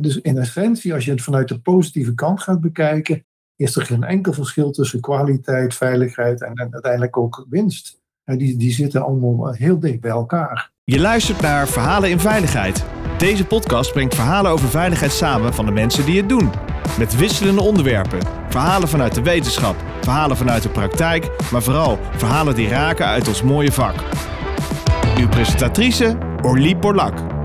Dus in essentie, als je het vanuit de positieve kant gaat bekijken, is er geen enkel verschil tussen kwaliteit, veiligheid en, uiteindelijk ook winst. Die, die zitten allemaal heel dicht bij elkaar. Je luistert naar Verhalen in Veiligheid. Deze podcast brengt verhalen over veiligheid samen van de mensen die het doen. Met wisselende onderwerpen. Verhalen vanuit de wetenschap, verhalen vanuit de praktijk, maar vooral verhalen die raken uit ons mooie vak. Uw presentatrice Orlie Borlak.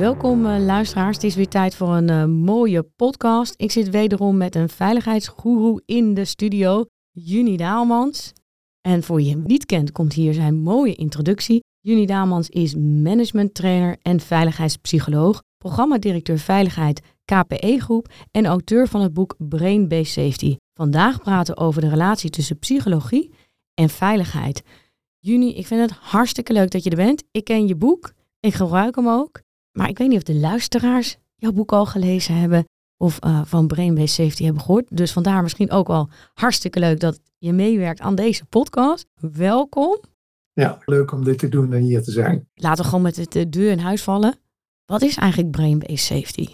Welkom uh, luisteraars, het is weer tijd voor een uh, mooie podcast. Ik zit wederom met een veiligheidsgoeroe in de studio, Juni Daalmans. En voor je hem niet kent, komt hier zijn mooie introductie. Juni Daalmans is managementtrainer en veiligheidspsycholoog, programmadirecteur veiligheid KPE Groep en auteur van het boek Brain Based Safety. Vandaag praten we over de relatie tussen psychologie en veiligheid. Juni, ik vind het hartstikke leuk dat je er bent. Ik ken je boek, ik gebruik hem ook. Maar ik weet niet of de luisteraars jouw boek al gelezen hebben of uh, van Brainbase Safety hebben gehoord. Dus vandaar misschien ook wel hartstikke leuk dat je meewerkt aan deze podcast. Welkom. Ja, leuk om dit te doen en hier te zijn. Laten we gewoon met de deur in huis vallen. Wat is eigenlijk Brainbase Safety?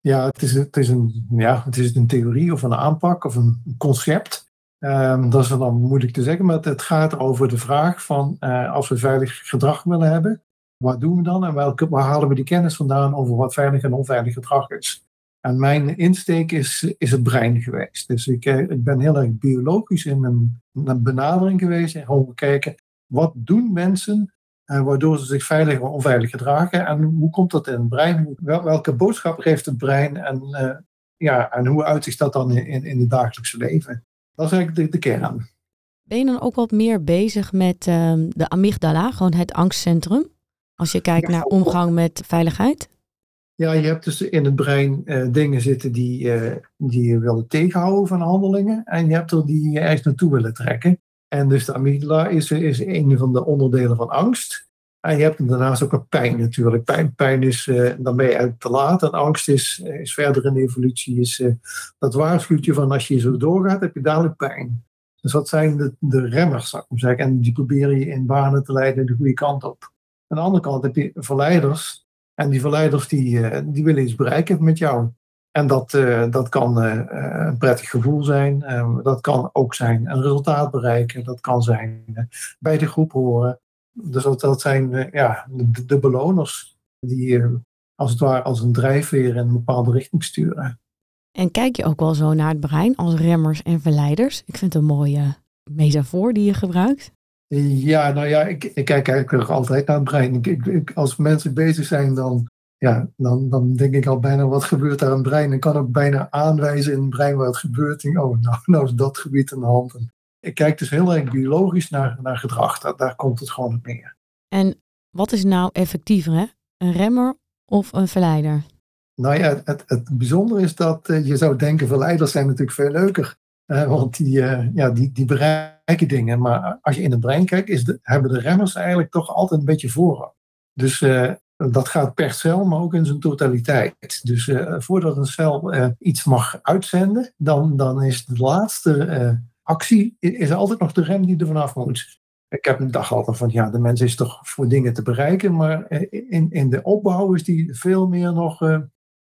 Ja, het is, het is, een, ja, het is een theorie of een aanpak of een concept. Um, dat is dan moeilijk te zeggen, maar het gaat over de vraag van uh, als we veilig gedrag willen hebben, wat doen we dan en welke, waar halen we die kennis vandaan over wat veilig en onveilig gedrag is? En mijn insteek is, is het brein geweest. Dus ik, eh, ik ben heel erg biologisch in mijn, benadering geweest en gewoon kijken wat doen mensen uh, waardoor ze zich veilig of onveilig gedragen en hoe komt dat in het brein? welke boodschap geeft het brein en, uh, ja, en hoe uitzicht dat dan in, in het dagelijkse leven? Dat is eigenlijk de, kern. Ben je dan ook wat meer bezig met uh, de amygdala, gewoon het angstcentrum? Als je kijkt naar omgang met veiligheid? Ja, je hebt dus in het brein uh, dingen zitten die, uh, die je willen tegenhouden van handelingen. En je hebt er die je ergens naartoe willen trekken. En dus de amygdala is, is een van de onderdelen van angst. En je hebt daarnaast ook een pijn natuurlijk. Pijn, pijn is, uh, dan ben je eigenlijk te laat. En angst is, is verder in de evolutie. Is, dat waarschuwt je van als je zo doorgaat, heb je dadelijk pijn. Dus dat zijn de, de remmers, zou ik maar zeggen. En die proberen je in banen te leiden de goede kant op. Aan de andere kant heb je verleiders. En die verleiders die, uh, die willen iets bereiken met jou. En dat, uh, dat kan uh, een prettig gevoel zijn. dat kan ook zijn een resultaat bereiken. Dat kan zijn bij de groep horen. Dus dat, dat zijn ja, de, de, beloners die als het ware als een drijfveer in een bepaalde richting sturen. En kijk je ook wel zo naar het brein als remmers en verleiders? Ik vind het een mooie metafoor die je gebruikt. Ja, nou ja, ik, ik kijk eigenlijk altijd naar het brein. Ik, ik, als mensen bezig zijn, dan, ja, dan, dan denk ik al bijna wat gebeurt daar in het brein. Ik kan ook bijna aanwijzen in het brein waar het gebeurt. oh, nou, nou is dat gebied aan de hand. En ik kijk dus heel erg biologisch naar, naar gedrag. Daar, daar komt het gewoon op neer. En wat is nou effectiever, hè? Een remmer of een verleider? Nou ja, het, het bijzondere is dat uh, je zou denken, verleiders zijn natuurlijk veel leuker. Uh, want die, uh, ja, die, die bereiken dingen. Maar als je in het brein kijkt, is hebben de remmers eigenlijk toch altijd een beetje voorrang. Dus uh, dat gaat per cel, maar ook in zijn totaliteit. Dus voordat een cel iets mag uitzenden, dan, dan is de laatste actie is altijd nog de rem die er vanaf moet. Ik heb een dag altijd van, ja, de mens is toch voor dingen te bereiken, maar in, in de opbouw is die veel meer nog,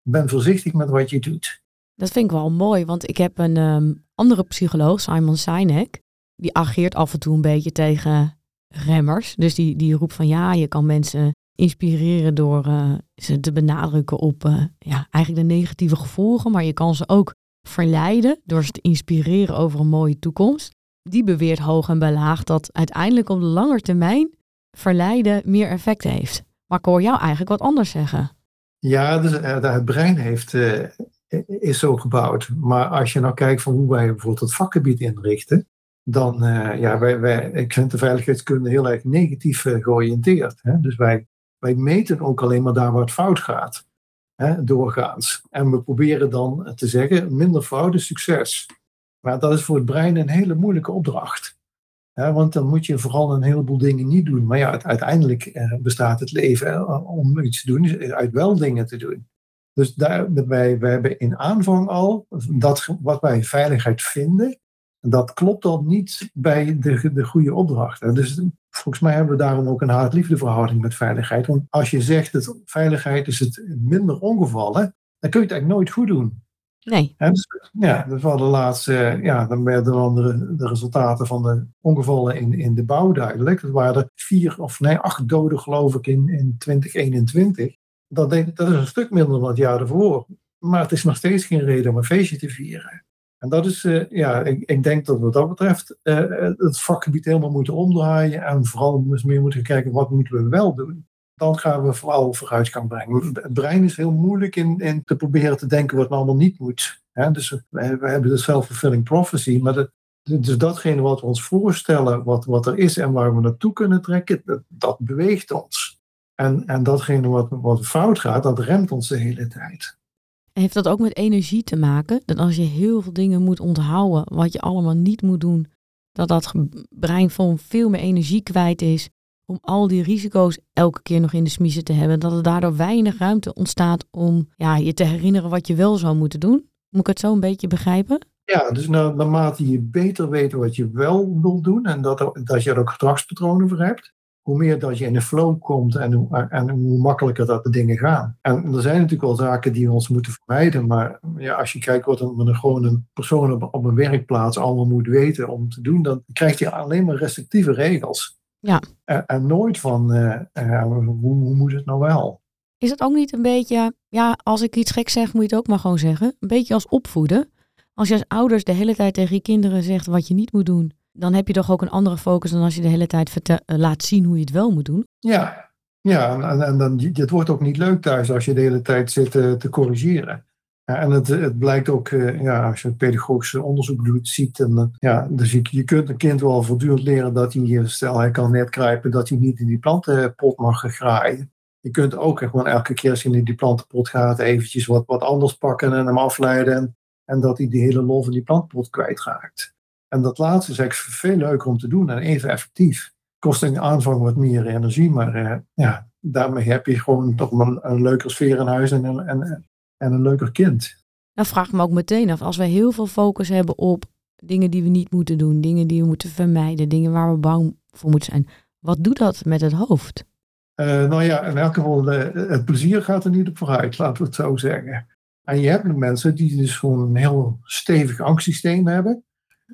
ben voorzichtig met wat je doet. Dat vind ik wel mooi, want ik heb een um, andere psycholoog, Simon Sinek, die ageert af en toe een beetje tegen remmers. Dus die, die roept van ja, je kan mensen inspireren door uh, ze te benadrukken op uh, ja, eigenlijk de negatieve gevolgen, maar je kan ze ook verleiden door ze te inspireren over een mooie toekomst. Die beweert hoog en belaag dat uiteindelijk op de lange termijn verleiden meer effect heeft. Maar ik hoor jou eigenlijk wat anders zeggen. Ja, dus, uh, het brein heeft is zo gebouwd. Maar als je nou kijkt van hoe wij bijvoorbeeld het vakgebied inrichten, dan, uh, ja, wij, wij, ik vind de veiligheidskunde heel erg negatief uh, georiënteerd. Hè? Dus wij, wij meten ook alleen maar daar waar het fout gaat, hè, doorgaans. En we proberen dan te zeggen, minder fout is succes. Maar dat is voor het brein een hele moeilijke opdracht. Hè? Want dan moet je vooral een heleboel dingen niet doen. Maar ja, uiteindelijk bestaat het leven om iets te doen, uit wel dingen te doen. Dus daar, wij, wij hebben in aanvang al dat wat wij veiligheid vinden, dat klopt al niet bij de, de goede opdracht. Dus volgens mij hebben we daarom ook een haat-liefde verhouding met veiligheid. Want als je zegt dat veiligheid is het minder ongevallen, dan kun je het eigenlijk nooit goed doen. Nee. dus, ja, dat waren de laatste, ja, dan werden dan de, de, resultaten van de ongevallen in, in de bouw duidelijk. Dat waren er vier of nee, acht doden geloof ik in, in 2021. Dat, dat is een stuk minder dan het jaar ervoor. Maar het is nog steeds geen reden om een feestje te vieren. En dat is, uh, ja, ik, ik, denk dat wat dat betreft uh, het vakgebied helemaal moeten omdraaien. En vooral meer moeten kijken, wat moeten we wel doen? Dan gaan we vooral vooruitgang brengen. Het brein is heel moeilijk in, in te proberen te denken wat allemaal niet moet. Dus we, we, hebben de self-fulfilling prophecy, maar de, dus datgene wat we ons voorstellen, wat, wat er is en waar we naartoe kunnen trekken, dat, dat beweegt ons. En, en datgene wat, wat fout gaat, dat remt ons de hele tijd. Heeft dat ook met energie te maken? Dat als je heel veel dingen moet onthouden, wat je allemaal niet moet doen, dat dat brein veel meer energie kwijt is om al die risico's elke keer nog in de smiezen te hebben. Dat er daardoor weinig ruimte ontstaat om ja, je te herinneren wat je wel zou moeten doen. Moet ik het zo een beetje begrijpen? Ja, dus naarmate je beter weet wat je wel wil doen en dat, dat je er ook gedragspatronen voor hebt, hoe meer dat je in de flow komt en hoe, en hoe makkelijker dat de dingen gaan. En er zijn natuurlijk wel zaken die we ons moeten vermijden, maar ja, als je kijkt wat een, gewoon een persoon op, op een werkplaats allemaal moet weten om te doen, dan krijgt hij alleen maar restrictieve regels. Ja. En, en nooit van uh, uh, hoe, hoe moet het nou wel? Is het ook niet een beetje, ja, als ik iets gek zeg, moet je het ook maar gewoon zeggen, een beetje als opvoeden? Als je als ouders de hele tijd tegen je kinderen zegt wat je niet moet doen, dan heb je toch ook een andere focus dan als je de hele tijd uh, laat zien hoe je het wel moet doen. Ja, ja en, en dan, het wordt ook niet leuk thuis als je de hele tijd zit uh, te corrigeren. Ja, en het, het blijkt ook, uh, ja, als je pedagogisch onderzoek doet, ziet, en, ja, dus je, je kunt een kind wel voortdurend leren dat hij, stel hij kan net kruipen, dat hij niet in die plantenpot mag graaien. Je kunt ook gewoon elke keer als je in die plantenpot gaat, eventjes wat, wat anders pakken en hem afleiden. En, dat hij die hele lol van die plantenpot kwijtraakt. En dat laatste is eigenlijk veel leuker om te doen en even effectief. Kost in de aanvang wat meer energie, maar uh, ja, daarmee heb je gewoon toch een, een leukere sfeer in huis en, en, en een leuker kind. Nou vraag me ook meteen af, als wij heel veel focus hebben op dingen die we niet moeten doen, dingen die we moeten vermijden, dingen waar we bang voor moeten zijn, wat doet dat met het hoofd? Uh, nou ja, in elk geval, de, het plezier gaat er niet op vooruit, laten we het zo zeggen. En je hebt mensen die dus gewoon een heel stevig angstsysteem hebben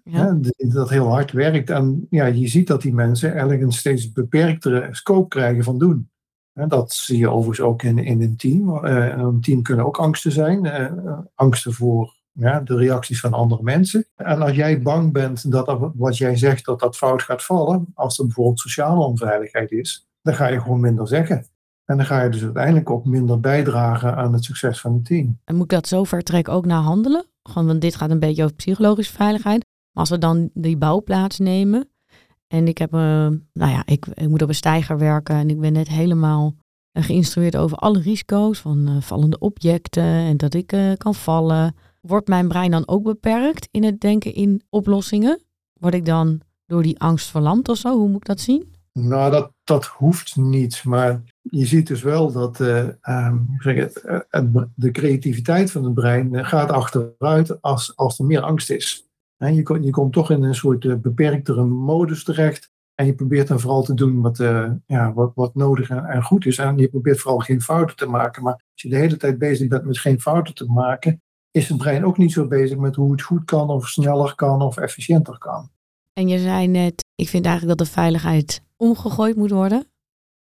ja. dat heel hard werkt. En ja, je ziet dat die mensen eigenlijk een steeds beperktere scope krijgen van doen. dat zie je overigens ook in, in een team. Uh, een team kunnen ook angsten zijn. Uh, angsten voor ja, de reacties van andere mensen. En als jij bang bent dat wat jij zegt, dat dat fout gaat vallen, als er bijvoorbeeld sociale onveiligheid is, dan ga je gewoon minder zeggen. En dan ga je dus uiteindelijk ook minder bijdragen aan het succes van het team. En moet ik dat zo ver trekken ook naar handelen? Gewoon, want dit gaat een beetje over psychologische veiligheid. Als we dan die bouwplaats nemen en ik heb, uh, nou ja, ik, ik, moet op een steiger werken en ik ben net helemaal uh, geïnstrueerd over alle risico's van uh, vallende objecten en dat ik kan vallen. Wordt mijn brein dan ook beperkt in het denken in oplossingen? Word ik dan door die angst verlamd of zo? Hoe moet ik dat zien? Nou, dat, dat hoeft niet. Maar je ziet dus wel dat um, zeg de creativiteit van het brein gaat achteruit als, als er meer angst is. Je, komt, je komt toch in een soort uh, beperktere modus terecht. En je probeert dan vooral te doen wat, uh, ja, wat, wat nodig en, en, goed is. En je probeert vooral geen fouten te maken. Maar als je de hele tijd bezig bent met geen fouten te maken, is het brein ook niet zo bezig met hoe het goed kan, of sneller kan, of efficiënter kan. En je zei net, ik vind eigenlijk dat de veiligheid omgegooid moet worden.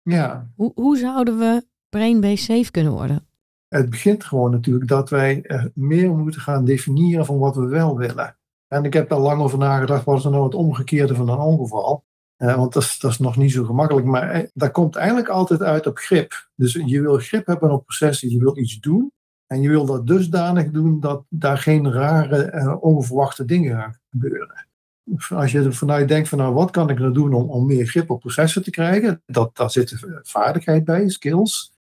Ja. Hoe, hoe zouden we brain-based safe kunnen worden? Het begint gewoon natuurlijk dat wij uh, meer moeten gaan definiëren van wat we wel willen. En ik heb daar lang over nagedacht, wat is nou het omgekeerde van een ongeval? Uh, want dat is, dat is nog niet zo gemakkelijk, maar eh, dat komt eigenlijk altijd uit op grip. Dus je wil grip hebben op processen, je wil iets doen. En je wil dat dusdanig doen dat daar geen rare, uh, onverwachte dingen gaan gebeuren. Als je er vanuit denkt van nou, wat kan ik nou doen om, om meer grip op processen te krijgen? Dat, daar zit vaardigheid bij, skills.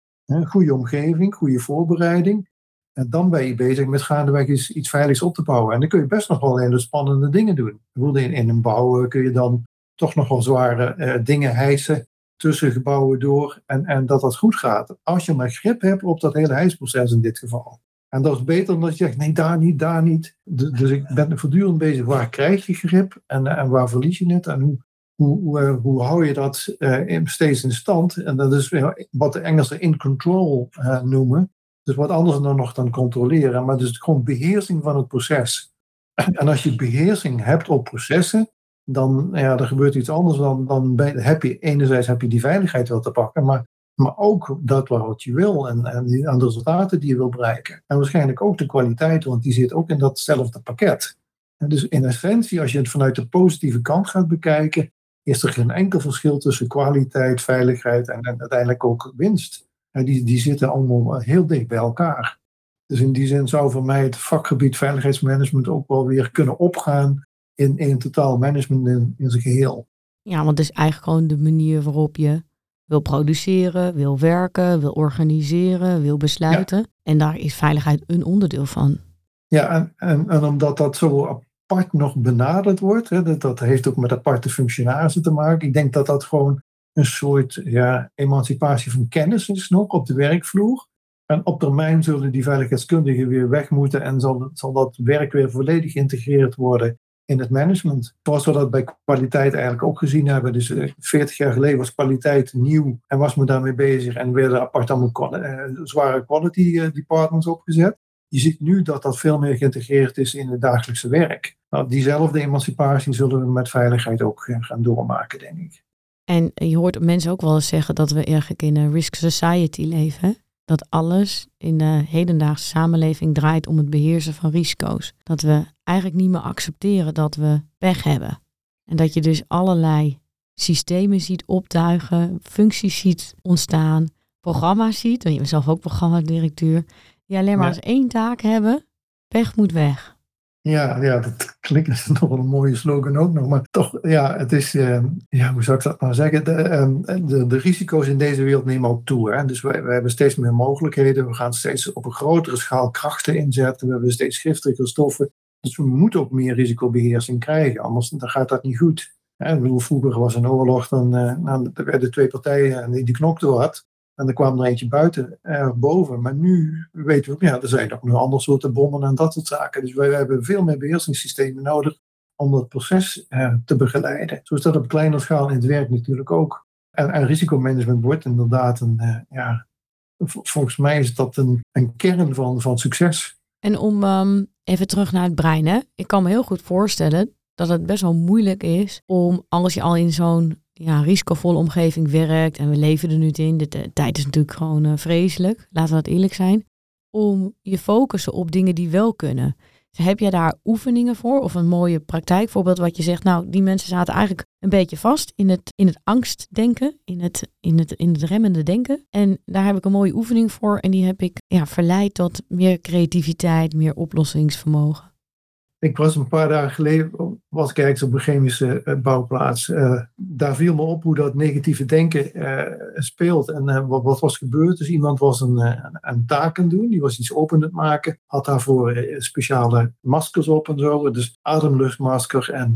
goede omgeving, goede voorbereiding. En dan ben je bezig met gaandeweg iets, iets veiligs op te bouwen. En dan kun je best nog wel hele spannende dingen doen. In, in een bouw kun je dan toch nog wel zware uh, dingen hijsen tussen gebouwen door. En, en dat dat goed gaat. Als je maar grip hebt op dat hele hijsproces in dit geval. En dat is beter dan dat je zegt, nee, daar niet, daar niet. Dus, dus ik ben voortdurend bezig, waar krijg je grip en, en waar verlies je het? En hoe, hoe, hoe, hoe hou je dat steeds in stand? En dat is wat de Engelsen in control noemen. Dus wat anders dan nog dan controleren, maar dus gewoon beheersing van het proces. En als je beheersing hebt op processen, dan ja, er gebeurt iets anders. Dan, dan heb je enerzijds heb je die veiligheid wel te pakken, maar, maar ook dat wat je wil en, en, die, de resultaten die je wil bereiken. En waarschijnlijk ook de kwaliteit, want die zit ook in datzelfde pakket. En dus in essentie, als je het vanuit de positieve kant gaat bekijken, is er geen enkel verschil tussen kwaliteit, veiligheid en, en uiteindelijk ook winst. Die, die zitten allemaal heel dicht bij elkaar. Dus in die zin zou voor mij het vakgebied veiligheidsmanagement ook wel weer kunnen opgaan in, in totaal management in, in zijn geheel. Ja, want het is eigenlijk gewoon de manier waarop je wil produceren, wil werken, wil organiseren, wil besluiten. En daar is veiligheid een onderdeel van. Ja, en, en, en omdat dat zo apart nog benaderd wordt, hè, dat, dat heeft ook met aparte functionarissen te maken. Ik denk dat dat gewoon een soort ja, emancipatie van kennis is nog op de werkvloer. En op termijn zullen die veiligheidskundigen weer weg moeten en zal, zal dat werk weer volledig geïntegreerd worden in het management. Zoals we dat bij kwaliteit eigenlijk ook gezien hebben. Dus 40 eh, jaar geleden was kwaliteit nieuw en was men daarmee bezig en werden apart allemaal uh, zware quality eh, departments opgezet. Je ziet nu dat dat veel meer geïntegreerd is in het dagelijkse werk. Nou, diezelfde emancipatie zullen we met veiligheid ook gaan doormaken, denk ik. En je hoort mensen ook wel eens zeggen dat we eigenlijk in een risk society leven dat alles in de hedendaagse samenleving draait om het beheersen van risico's. Dat we eigenlijk niet meer accepteren dat we pech hebben. En dat je dus allerlei systemen ziet optuigen, functies ziet ontstaan, programma's ziet, en je bent zelf ook programmadirecteur, die alleen maar als één taak hebben, pech moet weg. Ja, ja, dat klinkt nog wel een mooie slogan ook nog. Maar toch, ja, het is, uh, ja, hoe zou ik dat nou zeggen? De, uh, de, de, risico's in deze wereld nemen ook toe. Hè? Dus we, hebben steeds meer mogelijkheden. We gaan steeds op een grotere schaal krachten inzetten. We hebben steeds giftige stoffen. Dus we moeten ook meer risicobeheersing krijgen. Anders dan gaat dat niet goed. Hè? Vroeger was een oorlog, dan nou, er werden twee partijen en die, die knokten wat. En er kwam er eentje buiten, uh, boven. Maar nu weten we, ja, er zijn ook nu andere soorten bommen en dat soort zaken. Dus wij, hebben veel meer beheersingssystemen nodig om dat proces uh, te begeleiden. Zo is dat op kleine schaal in het werk natuurlijk ook. En, en risicomanagement wordt inderdaad een, uh, ja, volgens mij is dat een, een kern van, van succes. En om um, even terug naar het brein, hè? ik kan me heel goed voorstellen dat het best wel moeilijk is om als je al in zo'n ja, risicovolle omgeving werkt en we leven er nu in. De tijd is natuurlijk gewoon uh, vreselijk, laten we dat eerlijk zijn. Om je focussen op dingen die wel kunnen. Dus heb jij daar oefeningen voor of een mooie praktijkvoorbeeld wat je zegt, nou die mensen zaten eigenlijk een beetje vast in het, in het angstdenken, in het, in, het, in het remmende denken. En daar heb ik een mooie oefening voor en die heb ik ja, verleid tot meer creativiteit, meer oplossingsvermogen. Ik was een paar dagen geleden, ik ergens op een chemische eh, bouwplaats. Uh, daar viel me op hoe dat negatieve denken uh, speelt en wat, wat, was gebeurd. Dus iemand was een, een, een taak aan doen, die was iets open aan het maken. Had daarvoor speciale maskers op en zo. Dus ademluchtmasker en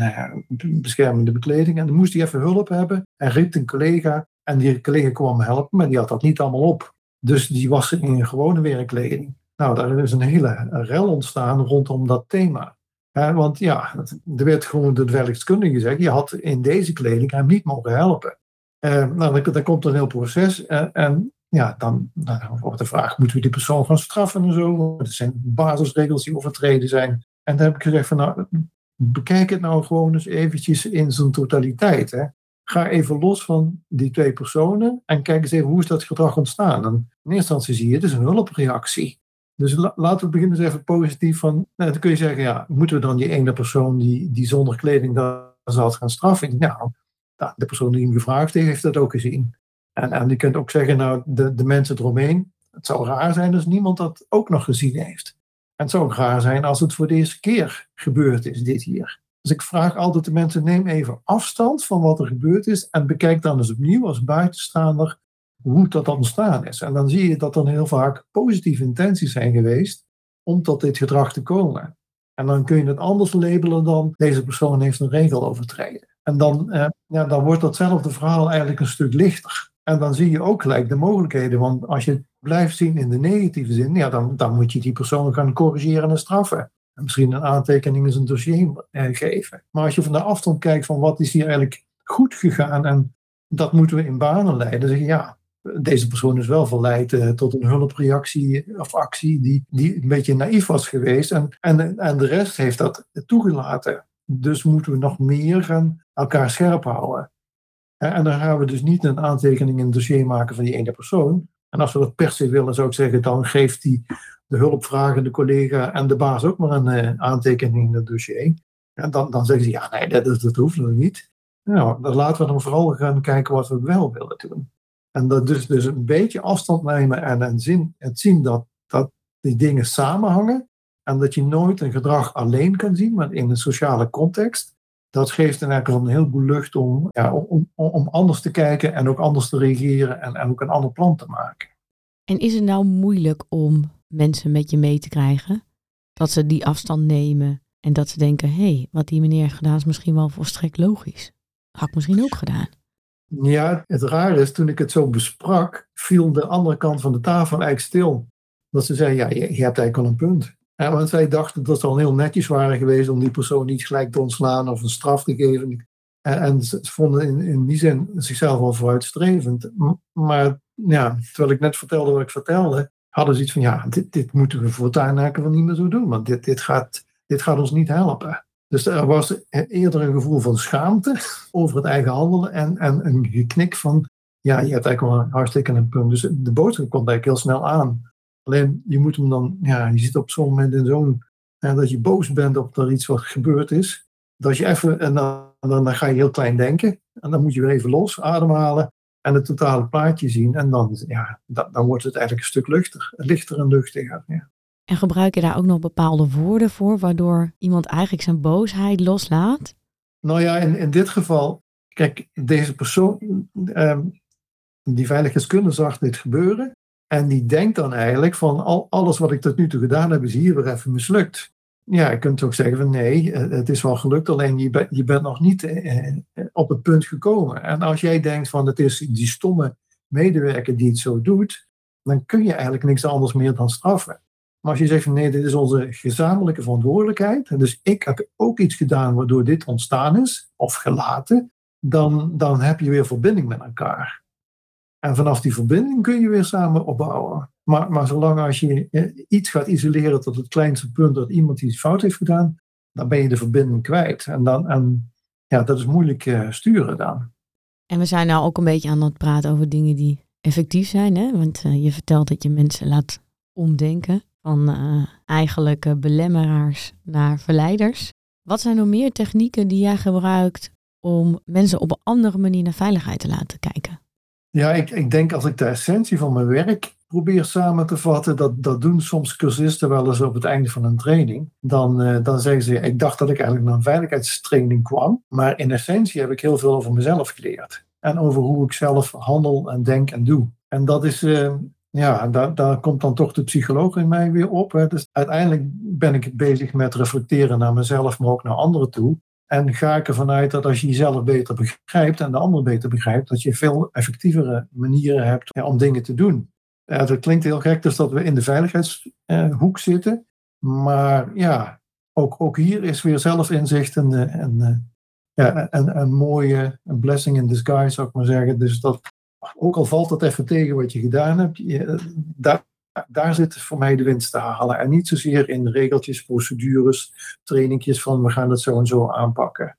beschermende bekleding. En dan moest hij even hulp hebben. En riep een collega en die collega kwam helpen, maar die had dat niet allemaal op. Dus die was in gewone werkkleding. Nou, daar is een hele rel ontstaan rondom dat thema want ja, er werd gewoon door de verlichtingskundige gezegd, je had in deze kleding hem niet mogen helpen. Uh, nou, dan, komt er een heel proces en, en ja, dan, dan, wordt de vraag, moeten we die persoon gaan straffen en zo? Er zijn basisregels die overtreden zijn. En dan heb ik gezegd van, nou, bekijk het nou gewoon eens eventjes in zijn totaliteit. Hè. Ga even los van die twee personen en kijk eens even hoe is dat gedrag ontstaan. En in eerste instantie zie je, het is een hulpreactie. Dus laten we beginnen eens even positief van, nou, dan kun je zeggen, ja, moeten we dan die ene persoon die, die zonder kleding daar zat gaan straffen? Nou, de persoon die hem gevraagd heeft, heeft dat ook gezien. En, en je kunt ook zeggen, nou, de, de mensen eromheen, het zou raar zijn als niemand dat ook nog gezien heeft. En het zou ook raar zijn als het voor de eerste keer gebeurd is, dit hier. Dus ik vraag altijd de mensen, neem even afstand van wat er gebeurd is en bekijk dan eens opnieuw als buitenstaander hoe dat ontstaan is. En dan zie je dat er heel vaak positieve intenties zijn geweest om tot dit gedrag te komen. En dan kun je het anders labelen dan deze persoon heeft een regel overtreden. En dan, eh, ja, dan wordt datzelfde verhaal eigenlijk een stuk lichter. En dan zie je ook gelijk de mogelijkheden. Want als je blijft zien in de negatieve zin, ja, dan, dan moet je die persoon gaan corrigeren en straffen. En misschien een aantekening in zijn dossier eh, geven. Maar als je van de afstand kijkt van wat is hier eigenlijk goed gegaan en dat moeten we in banen leiden. Zeggen ja, deze persoon is wel verleid uh, tot een hulpreactie of actie die, die een beetje naïef was geweest. En, en, en de rest heeft dat toegelaten. Dus moeten we nog meer gaan elkaar scherp houden. En dan gaan we dus niet een aantekening in het dossier maken van die ene persoon. En als we dat per se willen, zou ik zeggen, dan geeft die de hulpvragende collega en de baas ook maar een uh, aantekening in het dossier. En dan, dan zeggen ze, ja, nee, dat, dat hoeft nog niet. Nou, dan laten we dan vooral gaan kijken wat we wel willen doen. En dat dus, dus een beetje afstand nemen en, en zin, het zien dat, dat die dingen samenhangen. En dat je nooit een gedrag alleen kan zien, maar in een sociale context. Dat geeft in elk geval een heleboel lucht om, ja, om, om anders te kijken en ook anders te reageren en, en ook een ander plan te maken. En is het nou moeilijk om mensen met je mee te krijgen? Dat ze die afstand nemen en dat ze denken, hé, hey, wat die meneer heeft gedaan is misschien wel volstrekt logisch. Had ik misschien ook gedaan. Ja, het raar is, toen ik het zo besprak, viel de andere kant van de tafel eigenlijk stil. Dat ze zei, ja, je, hebt eigenlijk al een punt. Want zij dachten dat ze al heel netjes waren geweest om die persoon niet gelijk te ontslaan of een straf te geven. En, en ze vonden in, in die zin zichzelf al vooruitstrevend. Maar ja, terwijl ik net vertelde wat ik vertelde, hadden ze iets van, ja, dit, dit moeten we voortaan eigenlijk wel niet meer zo doen. Want dit, dit, gaat, dit gaat ons niet helpen. Dus er was eerder een gevoel van schaamte over het eigen handelen en, en een geknik van, ja, je hebt eigenlijk wel een hartstikke een punt. Dus de boodschap komt eigenlijk heel snel aan. Alleen je moet hem dan, ja, je zit op zo'n moment in zo'n, ja, dat je boos bent op er iets wat gebeurd is. Dat je even, en dan, dan, ga je heel klein denken. En dan moet je weer even los ademhalen en het totale plaatje zien. En dan, ja, dan wordt het eigenlijk een stuk luchter, lichter en luchtiger. Ja. En gebruik je daar ook nog bepaalde woorden voor, waardoor iemand eigenlijk zijn boosheid loslaat? Nou ja, in, in dit geval, kijk, deze persoon, eh, die veiligheidskunde zag dit gebeuren. En die denkt dan eigenlijk van al, alles wat ik tot nu toe gedaan heb, is hier weer even mislukt. Ja, je kunt ook zeggen van nee, eh, het is wel gelukt, alleen je, ben, je bent nog niet eh, eh, op het punt gekomen. En als jij denkt van het is die stomme medewerker die het zo doet, dan kun je eigenlijk niks anders meer dan straffen. Maar als je zegt van nee, dit is onze gezamenlijke verantwoordelijkheid, dus ik heb ook iets gedaan waardoor dit ontstaan is, of gelaten, dan, dan heb je weer verbinding met elkaar. En vanaf die verbinding kun je weer samen opbouwen. Maar, maar zolang als je eh, iets gaat isoleren tot het kleinste punt dat iemand iets fout heeft gedaan, dan ben je de verbinding kwijt. En, dan, en ja, dat is moeilijk uh, sturen dan. En we zijn nou ook een beetje aan het praten over dingen die effectief zijn. Hè? Want uh, je vertelt dat je mensen laat omdenken van uh, eigenlijk belemmeraars naar verleiders. Wat zijn nog meer technieken die jij gebruikt om mensen op een andere manier naar veiligheid te laten kijken? Ja, ik, ik denk als ik de essentie van mijn werk probeer samen te vatten, dat, dat doen soms cursisten wel eens op het einde van een training. Dan, uh, dan zeggen ze, ik dacht dat ik eigenlijk naar een veiligheidstraining kwam, maar in essentie heb ik heel veel over mezelf geleerd. En over hoe ik zelf handel en denk en doe. En dat is, uh, ja, daar, komt dan toch de psycholoog in mij weer op. Hè. Dus uiteindelijk ben ik bezig met reflecteren naar mezelf, maar ook naar anderen toe. En ga ik ervan uit dat als je jezelf beter begrijpt en de ander beter begrijpt, dat je veel effectievere manieren hebt om dingen te doen. Ja, dat klinkt heel gek, dus dat we in de veiligheidshoek zitten. Maar ja, ook, ook hier is weer zelfinzicht een, een, ja, een, een mooie blessing in disguise, zou ik maar zeggen. Dus dat, ook al valt het even tegen wat je gedaan hebt, je, daar, daar zit voor mij de winst te halen. En niet zozeer in regeltjes, procedures, trainingjes van we gaan het zo en zo aanpakken.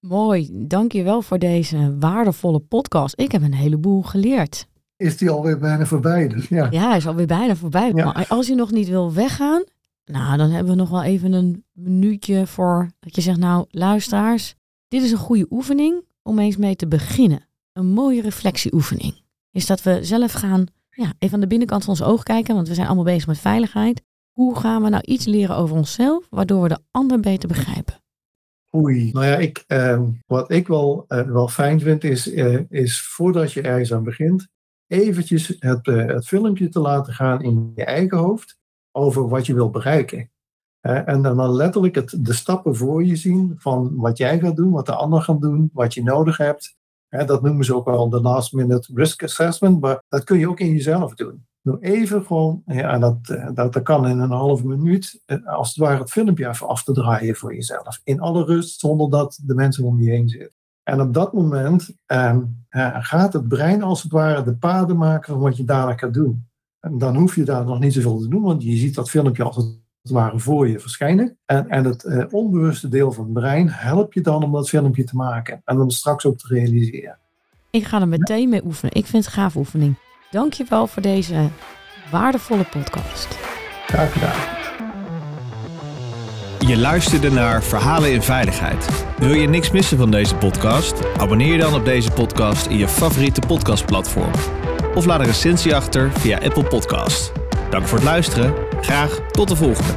Mooi, dankjewel voor deze waardevolle podcast. Ik heb een heleboel geleerd. Is die alweer bijna voorbij? Dus ja. ja, hij is alweer bijna voorbij. Maar als je nog niet wil weggaan, nou, dan hebben we nog wel even een minuutje voor dat je zegt, nou, luisteraars, dit is een goede oefening om eens mee te beginnen. Een mooie reflectieoefening. Is dat we zelf gaan ja, even aan de binnenkant van ons oog kijken, want we zijn allemaal bezig met veiligheid. Hoe gaan we nou iets leren over onszelf, waardoor we de ander beter begrijpen? Oei, nou ja, ik, uh, wat ik wel, uh, wel fijn vind, is, uh, is voordat je ergens aan begint, eventjes het, uh, het filmpje te laten gaan in je eigen hoofd over wat je wil bereiken. en dan letterlijk het, de stappen voor je zien van wat jij gaat doen, wat de ander gaat doen, wat je nodig hebt dat noemen ze ook wel de last minute risk assessment, maar dat kun je ook in jezelf doen. Doe even gewoon, ja, dat, eh, dat, dat kan in een halve minuut, eh, als het ware het filmpje even af te draaien voor jezelf. In alle rust, zonder dat de mensen om je heen zitten. En op dat moment ehm, eh, gaat het brein als het ware de paden maken van wat je daarna gaat doen. En dan hoef je daar nog niet zoveel te doen, want je ziet dat filmpje als het ware voor je verschijnen. En, en het eh, onbewuste deel van het brein helpt je dan om dat filmpje te maken en dan straks ook te realiseren. Ik ga er meteen mee oefenen. Ik vind het een gaaf oefening. Dankjewel voor deze waardevolle podcast. Graag gedaan. Je luisterde naar Verhalen in Veiligheid. Wil je niks missen van deze podcast? Abonneer je dan op deze podcast in je favoriete podcastplatform. Of laat een recensie achter via Apple Podcast. Dank voor het luisteren. Graag tot de volgende.